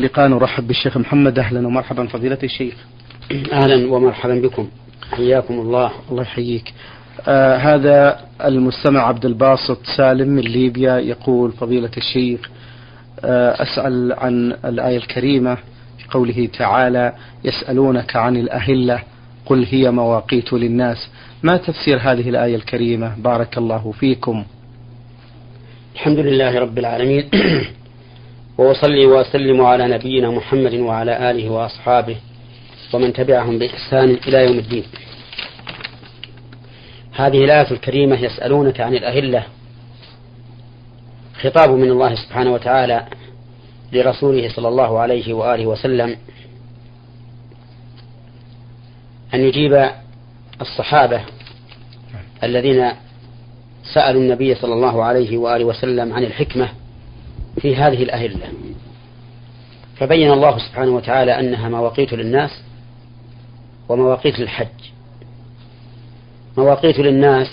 لقاء نرحب بالشيخ محمد أهلا ومرحبا فضيلة الشيخ. أهلا ومرحبا بكم حياكم الله. الله يحييك. آه هذا المستمع عبد الباسط سالم من ليبيا يقول فضيلة الشيخ آه أسأل عن الآية الكريمة في قوله تعالى يسألونك عن الأهلة قل هي مواقيت للناس ما تفسير هذه الآية الكريمة بارك الله فيكم. الحمد لله رب العالمين وأصلي وأسلم على نبينا محمد وعلى آله وأصحابه ومن تبعهم بإحسان إلى يوم الدين. هذه الآية الكريمة يسألونك عن الأهلة. خطاب من الله سبحانه وتعالى لرسوله صلى الله عليه وآله وسلم أن يجيب الصحابة الذين سألوا النبي صلى الله عليه وآله وسلم عن الحكمة في هذه الأهلة. فبين الله سبحانه وتعالى أنها مواقيت للناس ومواقيت للحج. مواقيت للناس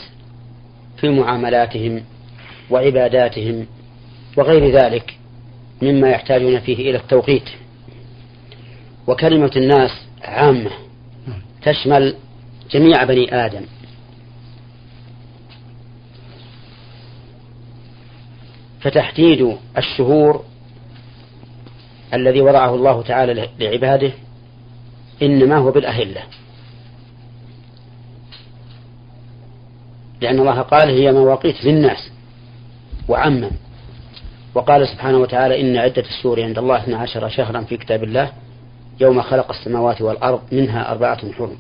في معاملاتهم وعباداتهم وغير ذلك مما يحتاجون فيه إلى التوقيت. وكلمة الناس عامة تشمل جميع بني آدم. فتحديد الشهور الذي وضعه الله تعالى لعباده إنما هو بالأهلة. لأن الله قال هي مواقيت للناس وعما. وقال سبحانه وتعالى إن عدة الشهور عند الله 12 شهرا في كتاب الله يوم خلق السماوات والأرض منها أربعة حرم.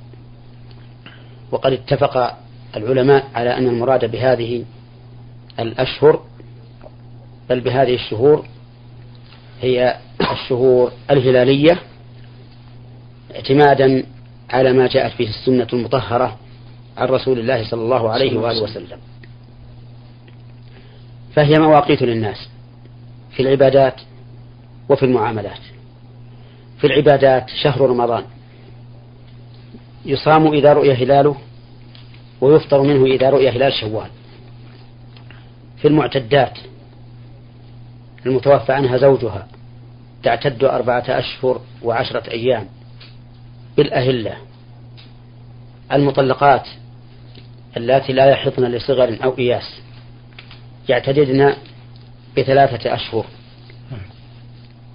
وقد اتفق العلماء على أن المراد بهذه الأشهر بل بهذه الشهور هي الشهور الهلالية اعتمادا على ما جاءت فيه السنة المطهرة عن رسول الله صلى الله عليه وآله وسلم. فهي مواقيت للناس في العبادات وفي المعاملات. في العبادات شهر رمضان. يصام إذا رؤي هلاله ويفطر منه إذا رؤي هلال شوال. في المعتدات المتوفى عنها زوجها تعتد أربعة أشهر وعشرة أيام بالأهلة. المطلقات اللاتي لا يحضن لصغر أو إياس يعتددن بثلاثة أشهر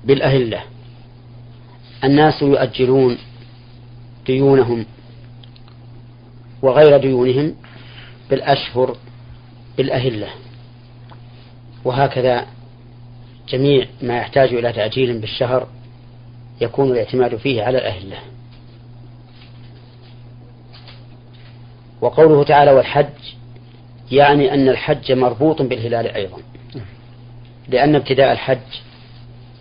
بالأهلة. الناس يؤجلون ديونهم وغير ديونهم بالأشهر بالأهلة. وهكذا جميع ما يحتاج إلى تأجيل بالشهر يكون الاعتماد فيه على الأهلة. وقوله تعالى والحج يعني أن الحج مربوط بالهلال أيضا. لأن ابتداء الحج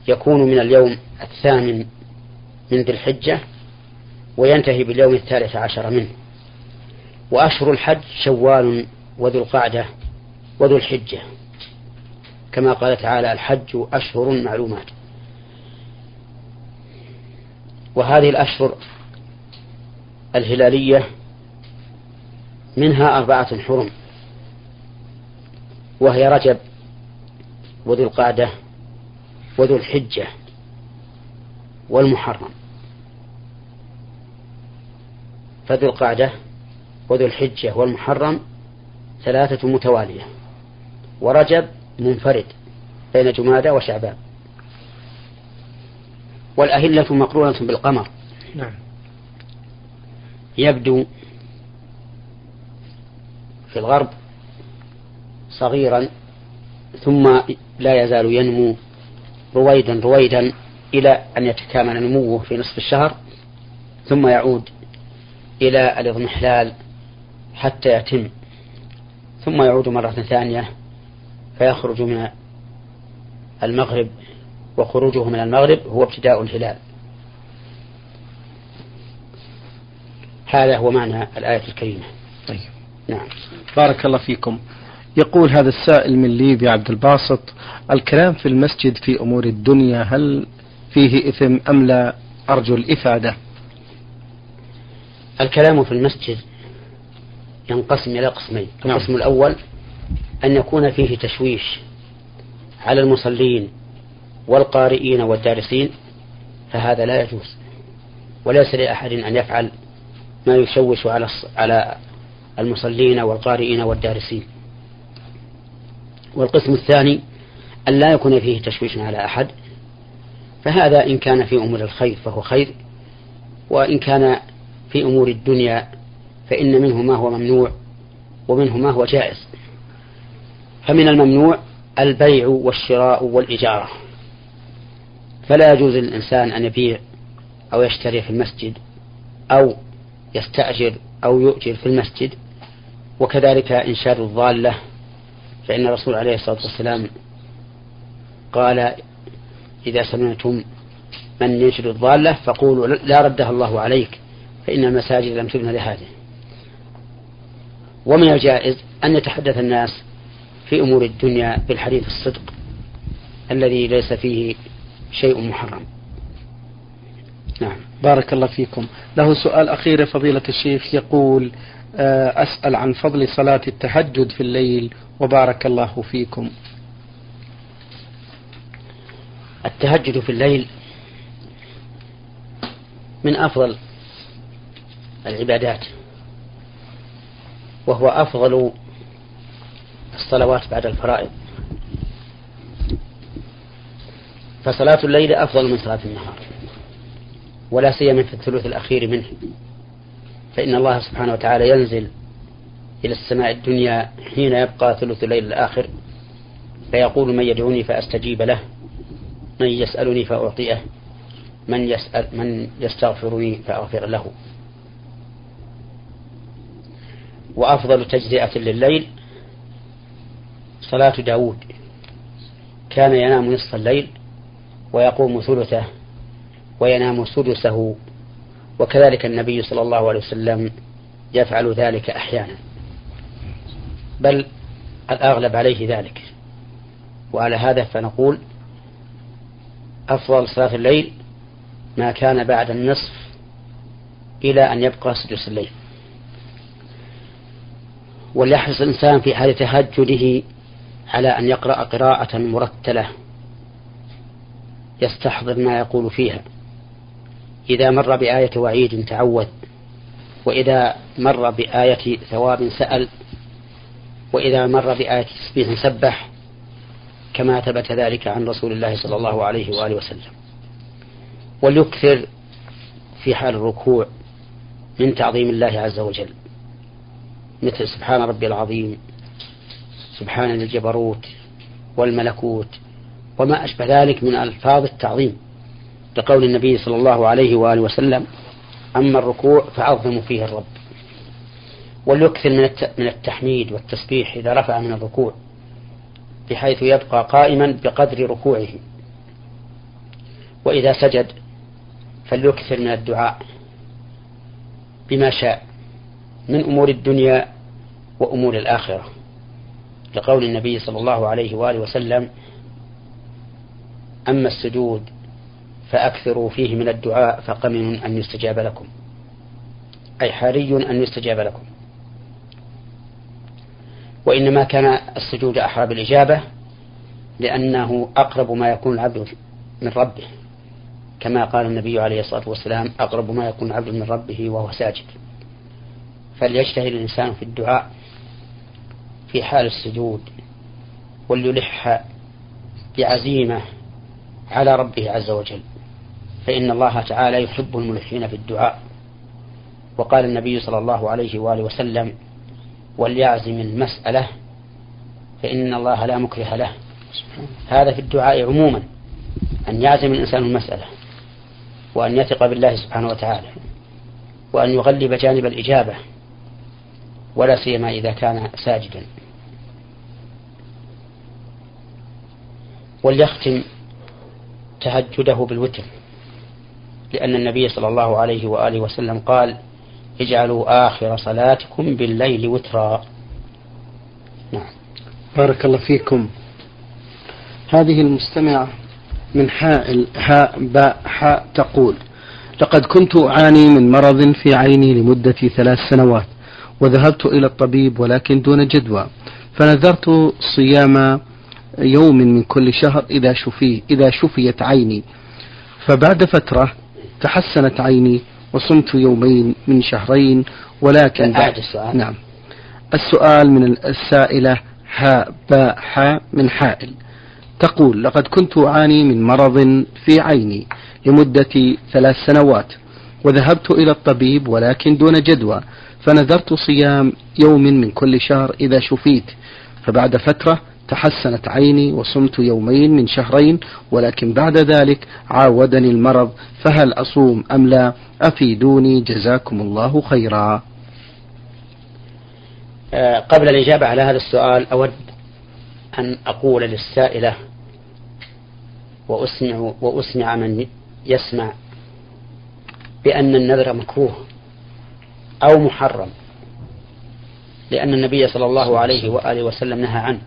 يكون من اليوم الثامن من ذي الحجة وينتهي باليوم الثالث عشر منه. وأشهر الحج شوال وذو القعدة وذو الحجة. كما قال تعالى الحج أشهر معلومات. وهذه الأشهر الهلالية منها أربعة حرم وهي رجب وذو القعدة وذو الحجة والمحرم. فذو القعدة وذو الحجة والمحرم ثلاثة متوالية ورجب منفرد بين جمادى وشعبان. والأهلة مقرونة بالقمر. نعم. يبدو في الغرب صغيرا ثم لا يزال ينمو رويدا رويدا إلى أن يتكامل نموه في نصف الشهر ثم يعود إلى الإضمحلال حتى يتم ثم يعود مرة ثانية فيخرج من المغرب وخروجه من المغرب هو ابتداء الهلال. هذا هو معنى الآية الكريمة. طيب. نعم. بارك الله فيكم. يقول هذا السائل من ليبيا عبد الباسط الكلام في المسجد في أمور الدنيا هل فيه إثم أم لا؟ أرجو الإفادة. الكلام في المسجد ينقسم إلى قسمين نعم. القسم الأول أن يكون فيه تشويش على المصلين والقارئين والدارسين فهذا لا يجوز. وليس لأحد أن يفعل ما يشوش على على المصلين والقارئين والدارسين. والقسم الثاني أن لا يكون فيه تشويش على أحد فهذا إن كان في أمور الخير فهو خير وإن كان في أمور الدنيا فإن منه ما هو ممنوع ومنه ما هو جائز. فمن الممنوع البيع والشراء والإجارة. فلا يجوز للإنسان أن يبيع أو يشتري في المسجد أو يستأجر أو يؤجر في المسجد. وكذلك إنشاد الضالة فإن الرسول عليه الصلاة والسلام قال إذا سمعتم من ينشد الضالة فقولوا لا ردها الله عليك فإن المساجد لم تبنى لهذا ومن الجائز أن يتحدث الناس في أمور الدنيا بالحديث الصدق الذي ليس فيه شيء محرم. نعم. بارك الله فيكم. له سؤال أخير فضيلة الشيخ يقول آه، أسأل عن فضل صلاة التهجد في الليل وبارك الله فيكم. التهجد في الليل من أفضل العبادات وهو أفضل الصلوات بعد الفرائض. فصلاة الليل أفضل من صلاة النهار ولا سيما في الثلث الأخير منه. فإن الله سبحانه وتعالى ينزل إلى السماء الدنيا حين يبقى ثلث الليل الآخر فيقول من يدعوني فأستجيب له من يسألني فأعطيه من يسأل من يستغفرني فأغفر له. وأفضل تجزئة لليل صلاة داود. كان ينام نصف الليل ويقوم ثلثه وينام سدسه. وكذلك النبي صلى الله عليه وسلم يفعل ذلك أحيانا. بل الأغلب عليه ذلك. وعلى هذا فنقول أفضل صلاة الليل ما كان بعد النصف إلى أن يبقى سدس الليل. وليحرص الإنسان في حال تهجده على أن يقرأ قراءة مرتلة يستحضر ما يقول فيها. إذا مر بآية وعيد تعوذ وإذا مر بآية ثواب سأل وإذا مر بآية تسبيح سبح كما ثبت ذلك عن رسول الله صلى الله عليه وآله وسلم. وليكثر في حال الركوع من تعظيم الله عز وجل. مثل سبحان ربي العظيم سبحان الجبروت والملكوت وما أشبه ذلك من ألفاظ التعظيم لقول النبي صلى الله عليه وآله وسلم أما الركوع فعظموا فيه الرب. وليكثر من التحميد والتسبيح إذا رفع من الركوع بحيث يبقى قائما بقدر ركوعه. وإذا سجد فليكثر من الدعاء بما شاء من أمور الدنيا وأمور الآخرة. لقول النبي صلى الله عليه وآله وسلم أما السجود فأكثروا فيه من الدعاء فقمن أن يستجاب لكم. أي حري أن يستجاب لكم. وإنما كان السجود أحرى بالإجابة لأنه أقرب ما يكون العبد من ربه. كما قال النبي عليه الصلاة والسلام أقرب ما يكون العبد من ربه وهو ساجد. فليجتهد الإنسان في الدعاء في حال السجود وليلح بعزيمة على ربه عز وجل. فإن الله تعالى يحب الملحين في الدعاء. وقال النبي صلى الله عليه وآله وسلم وليعزم المسألة فإن الله لا مكره له. هذا في الدعاء عموما أن يعزم الإنسان المسألة وأن يثق بالله سبحانه وتعالى وأن يغلب جانب الإجابة ولا سيما إذا كان ساجدا. وليختم تهجده بالوتر لأن النبي صلى الله عليه وآله وسلم قال اجعلوا آخر صلاتكم بالليل وترا. نعم. بارك الله فيكم. هذه المستمعة من حاء هاء باء حاء تقول لقد كنت أعاني من مرض في عيني لمدة ثلاث سنوات وذهبت إلى الطبيب ولكن دون جدوى فنذرت صيام يوم من كل شهر إذا شفي إذا شفيت عيني. فبعد فترة تحسنت عيني وصمت يومين من شهرين ولكن بعد السؤال. نعم. السؤال من السائلة هاء باء حاء من حائل. تقول لقد كنت أعاني من مرض في عيني لمدة ثلاث سنوات وذهبت إلى الطبيب ولكن دون جدوى فنذرت صيام يوم من كل شهر إذا شفيت. فبعد فترة تحسنت عيني وصمت يومين من شهرين ولكن بعد ذلك عاودني المرض فهل أصوم أم لا؟ أفيدوني جزاكم الله خيرا. آه، قبل الإجابة على هذا السؤال أود أن أقول للسائلة وأسمع وأسمع من يسمع بأن النذر مكروه أو محرم لأن النبي صلى الله عليه وآله وسلم نهى عنه.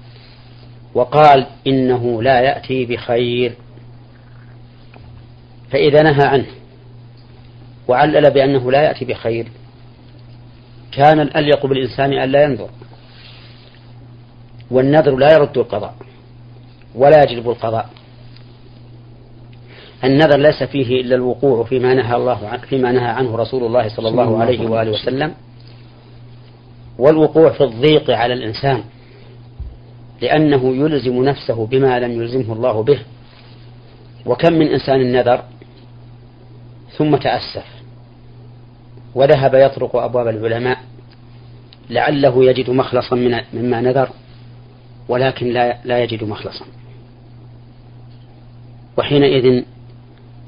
وقال إنه لا يأتي بخير. فإذا نهى عنه وعلل بأنه لا يأتي بخير كان الأليق بالإنسان أن لا ينظر. والنذر لا يرد القضاء ولا يجلب القضاء. النذر ليس فيه إلا الوقوع فيما نهى الله عنه فيما نهى عنه رسول الله صلى الله عليه وآله وسلم والوقوع في الضيق على الإنسان. لأنه يلزم نفسه بما لم يلزمه الله به. وكم من إنسان نذر ثم تأسف وذهب يطرق أبواب العلماء لعله يجد مخلصا مما نذر ولكن لا لا يجد مخلصا. وحينئذ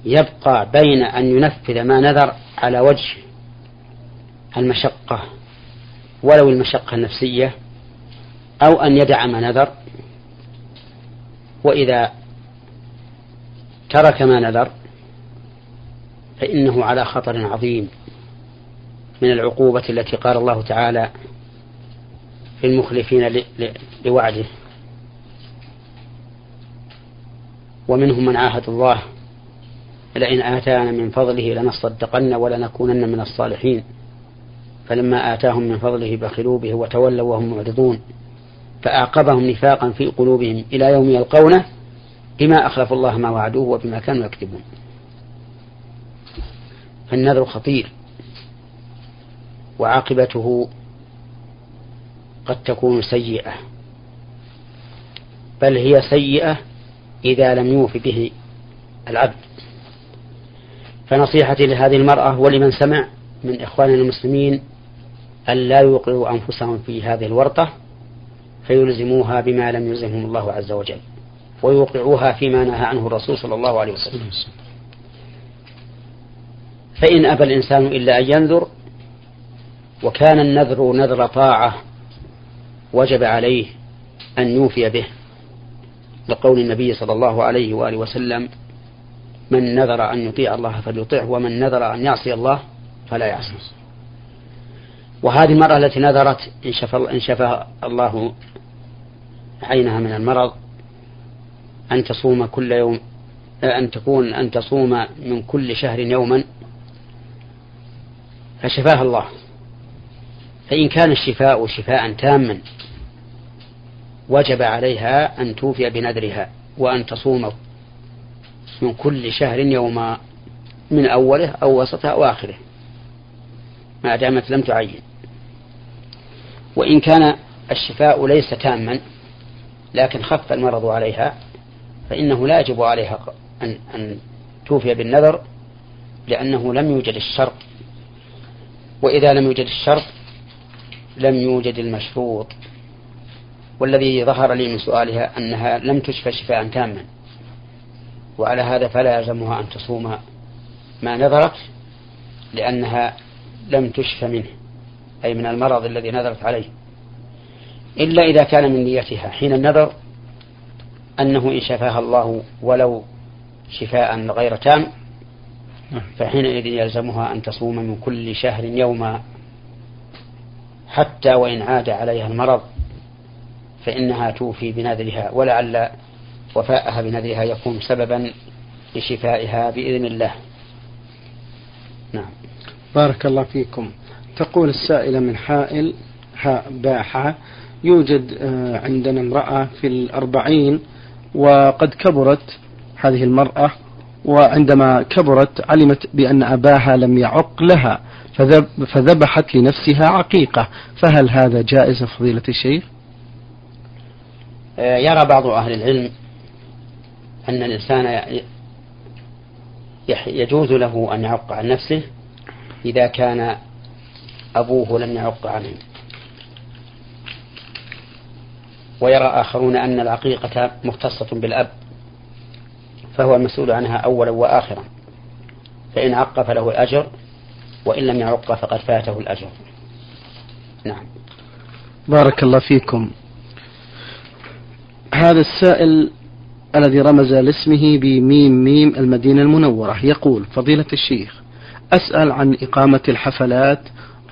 يبقى بين أن ينفذ ما نذر على وجه المشقة ولو المشقة النفسية أو أن يدع ما نذر وإذا ترك ما نذر فإنه على خطر عظيم من العقوبة التي قال الله تعالى في المخلفين لوعده. ومنهم من عاهد الله لئن آتانا من فضله لنصدقن ولنكونن من الصالحين. فلما آتاهم من فضله بخلوا به وتولوا وهم معرضون. فأعقبهم نفاقا في قلوبهم إلى يوم يلقونه بما أخلفوا الله ما وعدوه وبما كانوا يكتبون فالنذر خطير. وعاقبته قد تكون سيئة. بل هي سيئة إذا لم يوف به العبد. فنصيحتي لهذه المرأة ولمن سمع من إخواننا المسلمين أن لا يوقعوا أنفسهم في هذه الورطة فيلزموها بما لم يلزمهم الله عز وجل ويوقعوها فيما نهى عنه الرسول صلى الله عليه وسلم. فإن أبى الإنسان إلا أن ينذر وكان النذر نذر طاعة وجب عليه أن يوفي به لقول النبي صلى الله عليه وآله وسلم من نذر أن يطيع الله فليطيعه ومن نذر أن يعصي الله فلا يعصي وهذه المرأة التي نذرت إن شفى, إن شفى الله عينها من المرض أن تصوم كل يوم أن تكون أن تصوم من كل شهر يوما فشفاها الله. فإن كان الشفاء شفاء تاما وجب عليها أن توفي بنذرها وأن تصوم من كل شهر يوما من أوله أو وسطه أو آخره ما دامت لم تعين. وإن كان الشفاء ليس تاما لكن خف المرض عليها فإنه لا يجب عليها أن, أن توفي بالنذر لأنه لم يوجد الشرط. وإذا لم يوجد الشرط لم يوجد المشروط. والذي ظهر لي من سؤالها أنها لم تشفى شفاء تاما. وعلى هذا فلا يلزمها أن تصوم ما نذرت لأنها لم تشف منه. أي من المرض الذي نذرت عليه. إلا إذا كان من نيتها حين النذر أنه إن شفاها الله ولو شفاء غير تام فحينئذ يلزمها أن تصوم من كل شهر يوما. حتى وإن عاد عليها المرض فإنها توفي بنذرها ولعل وفاءها بنذرها يكون سببا لشفائها بإذن الله. نعم. بارك الله فيكم. تقول السائلة من حائل حاء باحة يوجد آه، عندنا امرأة في الأربعين وقد كبرت هذه المرأة وعندما كبرت علمت بأن أباها لم يعق لها فذبحت لنفسها عقيقة. فهل هذا جائز فضيلة الشيخ؟ آه، يرى بعض أهل العلم أن الإنسان يجوز له أن يعق عن نفسه إذا كان أبوه لم يعق عنه ويرى آخرون أن العقيقة مختصة بالأب فهو المسؤول عنها أولا وآخرا. فإن عق فله الأجر وإن لم يعق فقد فاته الأجر. نعم. بارك الله فيكم. هذا السائل الذي رمز لاسمه بميم ميم المدينة المنورة يقول فضيلة الشيخ أسأل عن إقامة الحفلات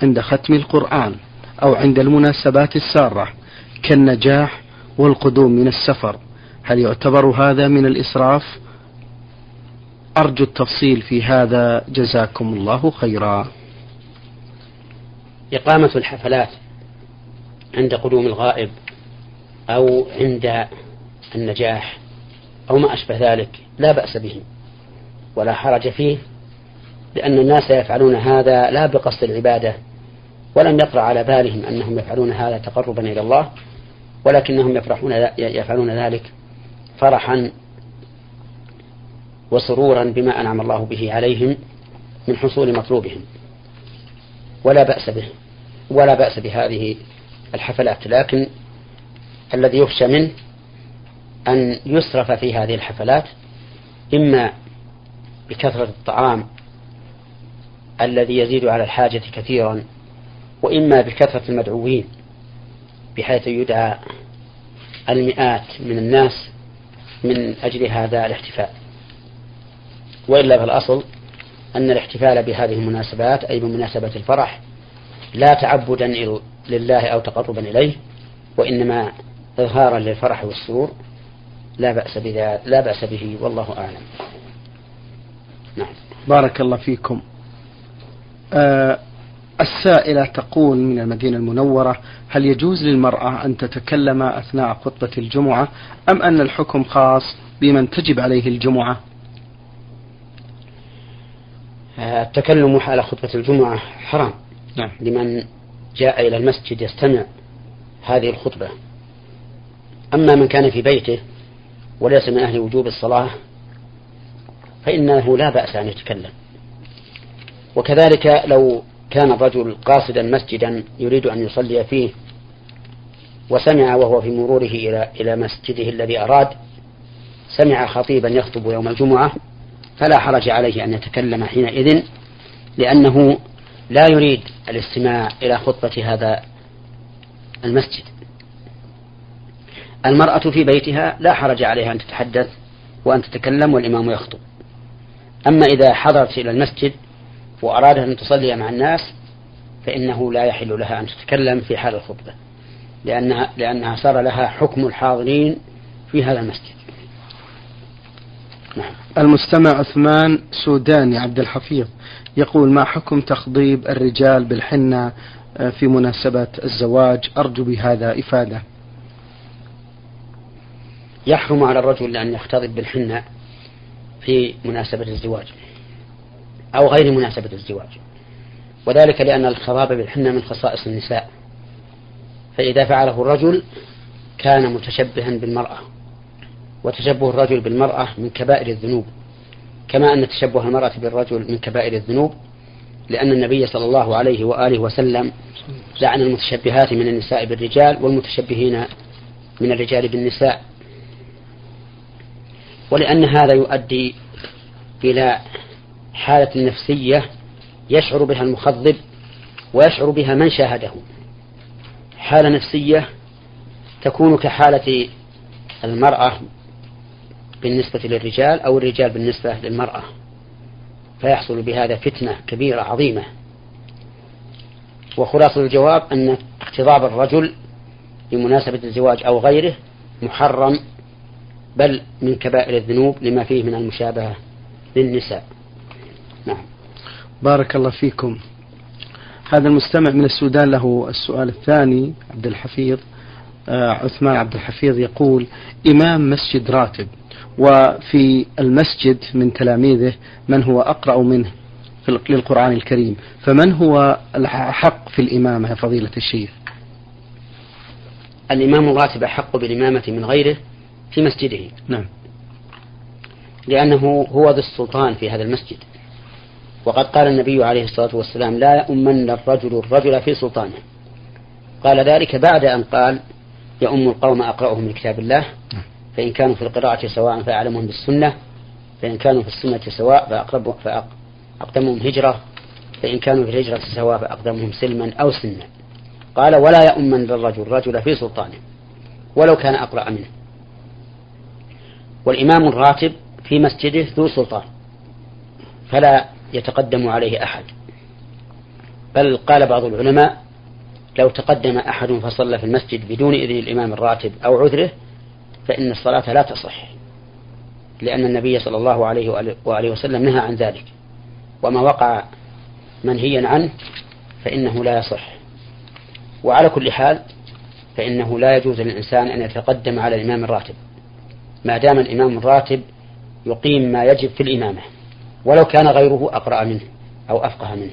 عند ختم القرآن أو عند المناسبات السارة كالنجاح والقدوم من السفر. هل يعتبر هذا من الإسراف؟ أرجو التفصيل في هذا. جزاكم الله خيرا. إقامة الحفلات عند قدوم الغائب أو عند النجاح أو ما أشبه ذلك لا بأس به ولا حرج فيه لأن الناس يفعلون هذا لا بقصد العبادة ولم يطرأ على بالهم أنهم يفعلون هذا تقربا إلى الله ولكنهم يفرحون يفعلون ذلك فرحا وسرورا بما أنعم الله به عليهم من حصول مطلوبهم. ولا بأس به ولا بأس بهذه الحفلات لكن الذي يخشى منه أن يسرف في هذه الحفلات إما بكثرة الطعام الذي يزيد على الحاجة كثيرا وإما بكثرة المدعوين بحيث يدعى المئات من الناس من أجل هذا الاحتفال. وإلا فالأصل أن الاحتفال بهذه المناسبات أي بمناسبة الفرح لا تعبدا لله أو تقربا إليه وإنما إظهارا للفرح والسرور لا بأس لا بأس به والله أعلم. نعم. بارك الله فيكم. آه السائلة تقول من المدينة المنورة هل يجوز للمرأة أن تتكلم أثناء خطبة الجمعة أم أن الحكم خاص بمن تجب عليه الجمعة؟ التكلم على خطبة الجمعة حرام. نعم. لمن جاء إلى المسجد يستمع هذه الخطبة. أما من كان في بيته وليس من أهل وجوب الصلاة فإنه لا بأس أن يتكلم. وكذلك لو كان الرجل قاصدا مسجدا يريد أن يصلي فيه وسمع وهو في مروره إلى إلى مسجده الذي أراد سمع خطيبا يخطب يوم الجمعة فلا حرج عليه أن يتكلم حينئذ لأنه لا يريد الاستماع إلى خطبة هذا المسجد. المرأة في بيتها لا حرج عليها أن تتحدث وأن تتكلم والإمام يخطب. أما إذا حضرت إلى المسجد وأرادت أن تصلي مع الناس فإنه لا يحل لها أن تتكلم في حال الخطبة لأنها, لأنها صار لها حكم الحاضرين في هذا المسجد. نعم. المستمع عثمان سوداني عبد الحفيظ يقول ما حكم تخضيب الرجال بالحنة في مناسبة الزواج؟ أرجو بهذا إفادة. يحرم على الرجل أن يختضب بالحنة في مناسبة الزواج. أو غير مناسبة الزواج. وذلك لأن الخضاب بالحنة من خصائص النساء. فإذا فعله الرجل كان متشبها بالمرأة وتشبه الرجل بالمرأة من كبائر الذنوب. كما أن تشبه المرأة بالرجل من كبائر الذنوب لأن النبي صلى الله عليه وآله وسلم لعن المتشبهات من النساء بالرجال والمتشبهين من الرجال بالنساء. ولأن هذا يؤدي إلى حالة نفسية يشعر بها المخضب ويشعر بها من شاهده. حالة نفسية تكون كحالة المرأة بالنسبة للرجال أو الرجال بالنسبة للمرأة. فيحصل بهذا فتنة كبيرة عظيمة. وخلاصة الجواب أن اختضاب الرجل بمناسبة الزواج أو غيره محرم بل من كبائر الذنوب لما فيه من المشابهة للنساء. بارك الله فيكم. هذا المستمع من السودان له السؤال الثاني عبد الحفيظ. آه عثمان عبد الحفيظ يقول إمام مسجد راتب وفي المسجد من تلاميذه من هو أقرأ منه للقرآن الكريم فمن هو الحق في الإمامة يا فضيلة الشيخ؟ الإمام الراتب أحق بالإمامة من غيره في مسجده. نعم. لأنه هو ذو السلطان في هذا المسجد. وقد قال النبي عليه الصلاة والسلام لا يؤمن الرجل الرجل في سلطانه. قال ذلك بعد أن قال يؤم القوم أقرأهم من كتاب الله فإن كانوا في القراءة سواء فأعلمهم بالسنة فإن كانوا في السنة سواء فأقرب فأقدمهم هجرة فإن كانوا في الهجرة سواء فأقدمهم سلما أو سنا قال ولا يؤمن الرجل الرجل في سلطانه ولو كان أقرأ منه. والإمام الراتب في مسجده ذو سلطان فلا يتقدم عليه أحد. بل قال بعض العلماء لو تقدم أحد فصلى في المسجد بدون إذن الإمام الراتب أو عذره فإن الصلاة لا تصح لأن النبي صلى الله عليه وآله وسلم نهى عن ذلك. وما وقع منهيا عنه فإنه لا يصح. وعلى كل حال فإنه لا يجوز للإنسان أن يتقدم على الإمام الراتب ما دام الإمام الراتب يقيم ما يجب في الإمامة. ولو كان غيره أقرأ منه أو أفقه منه.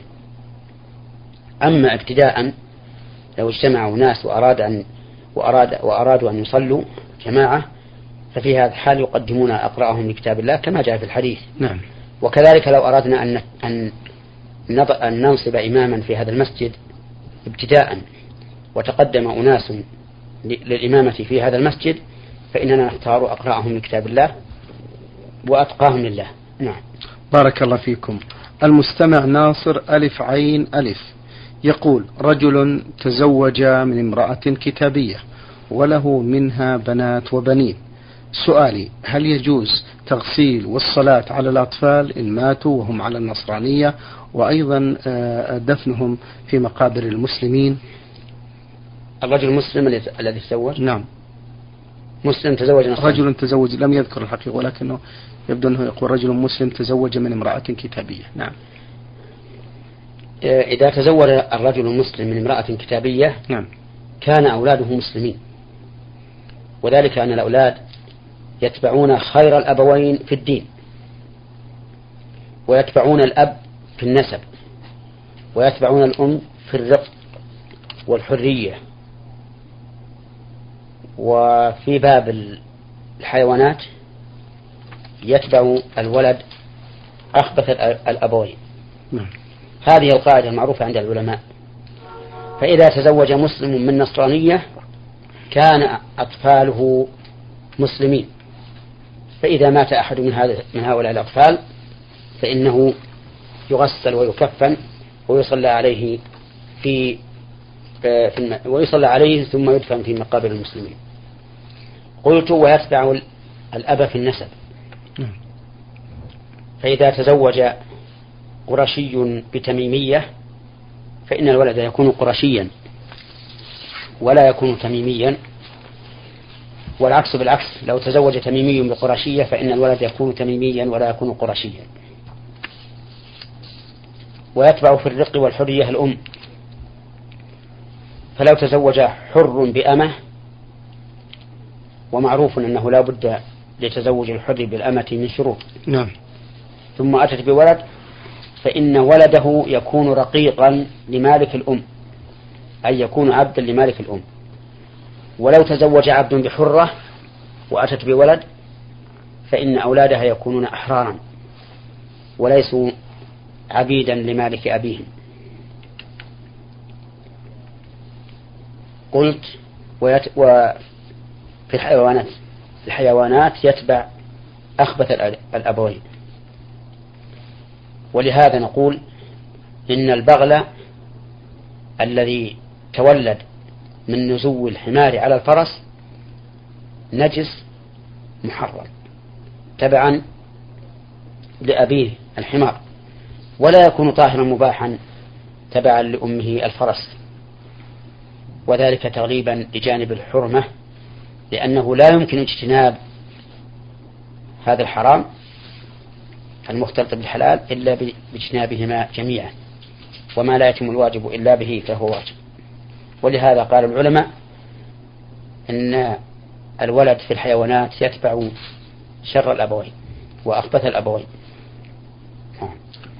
أما ابتداء لو اجتمعوا ناس وأراد أن وأراد وأرادوا أن يصلوا جماعة ففي هذا الحال يقدمون أقرأهم لكتاب الله كما جاء في الحديث. نعم. وكذلك لو أردنا أن أن أن ننصب إماما في هذا المسجد ابتداء وتقدم أناس للإمامة في هذا المسجد فإننا نختار أقرأهم لكتاب الله وأتقاهم لله. نعم. بارك الله فيكم. المستمع ناصر ألف عين ألف. يقول رجل تزوج من امرأة كتابية وله منها بنات وبنين. سؤالي هل يجوز تغسيل والصلاة على الأطفال إن ماتوا وهم على النصرانية؟ وأيضا آه، دفنهم في مقابر المسلمين. الرجل المسلم الذي تزوج؟ نعم. مسلم تزوج نصراني. رجل تزوج لم يذكر الحقيقة ولكنه يبدو أنه يقول رجل مسلم تزوج من امرأة كتابية. نعم. آه، إذا تزوج الرجل المسلم من امرأة كتابية نعم. كان أولاده مسلمين. وذلك أن الأولاد يتبعون خير الأبوين في الدين ويتبعون الأب في النسب ويتبعون الأم في الرق والحرية. وفي باب الحيوانات يتبع الولد أخبث الأبوين. نعم. هذه القاعدة المعروفة عند العلماء. فإذا تزوج مسلم من نصرانية كان أطفاله مسلمين. فإذا مات أحد من هذا من هؤلاء الأطفال فإنه يغسل ويكفن ويصلى عليه في, آه، في ويصلى عليه ثم يدفن في مقابر المسلمين. قلت ويتبع الأب في النسب. نعم. فإذا تزوج قرشي بتميمية فإن الولد يكون قرشيا ولا يكون تميميا. والعكس بالعكس لو تزوج تميمي بقرشية فإن الولد يكون تميميا ولا يكون قرشيا. ويتبع في الرق والحرية الأم. فلو تزوج حر بأمة ومعروف أنه لا بد لتزوج الحر بالأمة من شروط. نعم. ثم أتت بولد فإن ولده يكون رقيقا لمالك الأم أي يكون عبدا لمالك الأم. ولو تزوج عبد بحرة وأتت بولد فإن أولادها يكونون أحرارا وليسوا عبيدا لمالك أبيهم. قلت وفي الحيوانات. الحيوانات يتبع أخبث الأبوين. ولهذا نقول إن البغل الذي تولد من نزو الحمار على الفرس نجس محرم تبعا لأبيه الحمار ولا يكون طاهرا مباحا تبعا لأمه الفرس. وذلك تغليبا لجانب الحرمة لأنه لا يمكن اجتناب هذا الحرام المختلط بالحلال إلا باجتنابهما جميعا وما لا يتم الواجب إلا به فهو واجب. ولهذا قال العلماء أن الولد في الحيوانات يتبع شر الأبوين وأخبث الأبوين.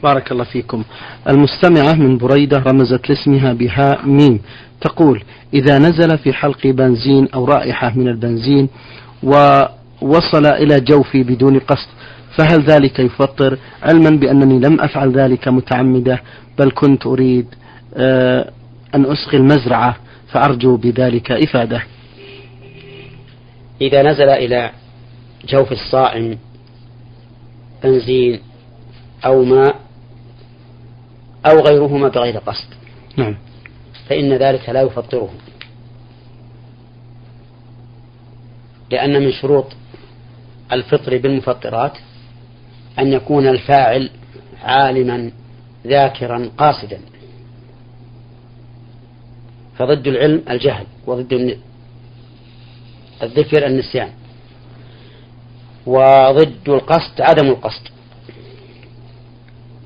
بارك الله فيكم. المستمعة من بريدة رمزت لاسمها بهاء ميم. تقول إذا نزل في حلق بنزين أو رائحة من البنزين ووصل إلى جوفي بدون قصد فهل ذلك يفطر؟ علما بأنني لم أفعل ذلك متعمدة بل كنت أريد آه، أن أسقي المزرعة فأرجو بذلك إفادة. إذا نزل إلى جوف الصائم بنزين أو ماء أو غيرهما بغير قصد. نعم. فإن ذلك لا يفطره. لأن من شروط الفطر بالمفطرات أن يكون الفاعل عالما ذاكرا قاصدا. فضد العلم الجهل وضد الذكر النسيان. وضد القصد عدم القصد.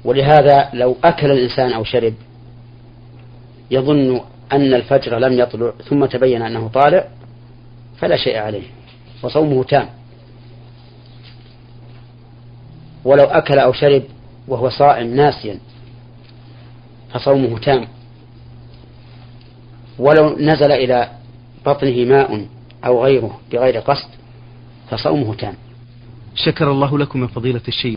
ولهذا لو أكل الإنسان أو شرب يظن أن الفجر لم يطلع ثم تبين أنه طالع فلا شيء عليه وصومه تام. ولو أكل أو شرب وهو صائم ناسيا فصومه تام. ولو نزل إلى بطنه ماء أو غيره بغير قصد فصومه تام. شكر الله لكم يا فضيلة الشيخ.